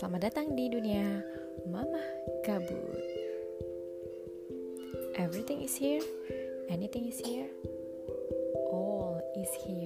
Selamat datang di dunia Mama Gabut. Everything is here, anything is here, all is here.